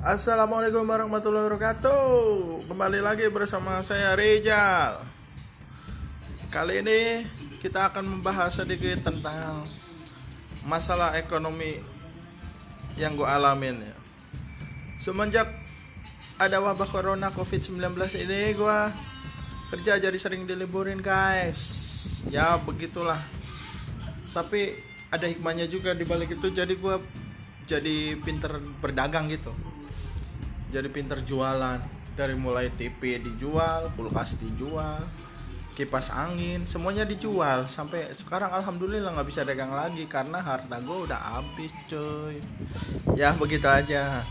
Assalamualaikum warahmatullahi wabarakatuh. Kembali lagi bersama saya Rizal Kali ini kita akan membahas sedikit tentang Masalah ekonomi yang gue alamin ya. Semenjak ada wabah corona covid-19 ini gue kerja jadi sering diliburin guys. Ya begitulah. Tapi ada hikmahnya juga di balik itu. Jadi gue jadi pinter berdagang gitu. Jadi pinter jualan. Dari mulai TV dijual kulkas dijual kipas angin semuanya dijual. Sampai sekarang alhamdulillah nggak bisa dagang lagi karena harta gue udah habis cuy. Ya begitu aja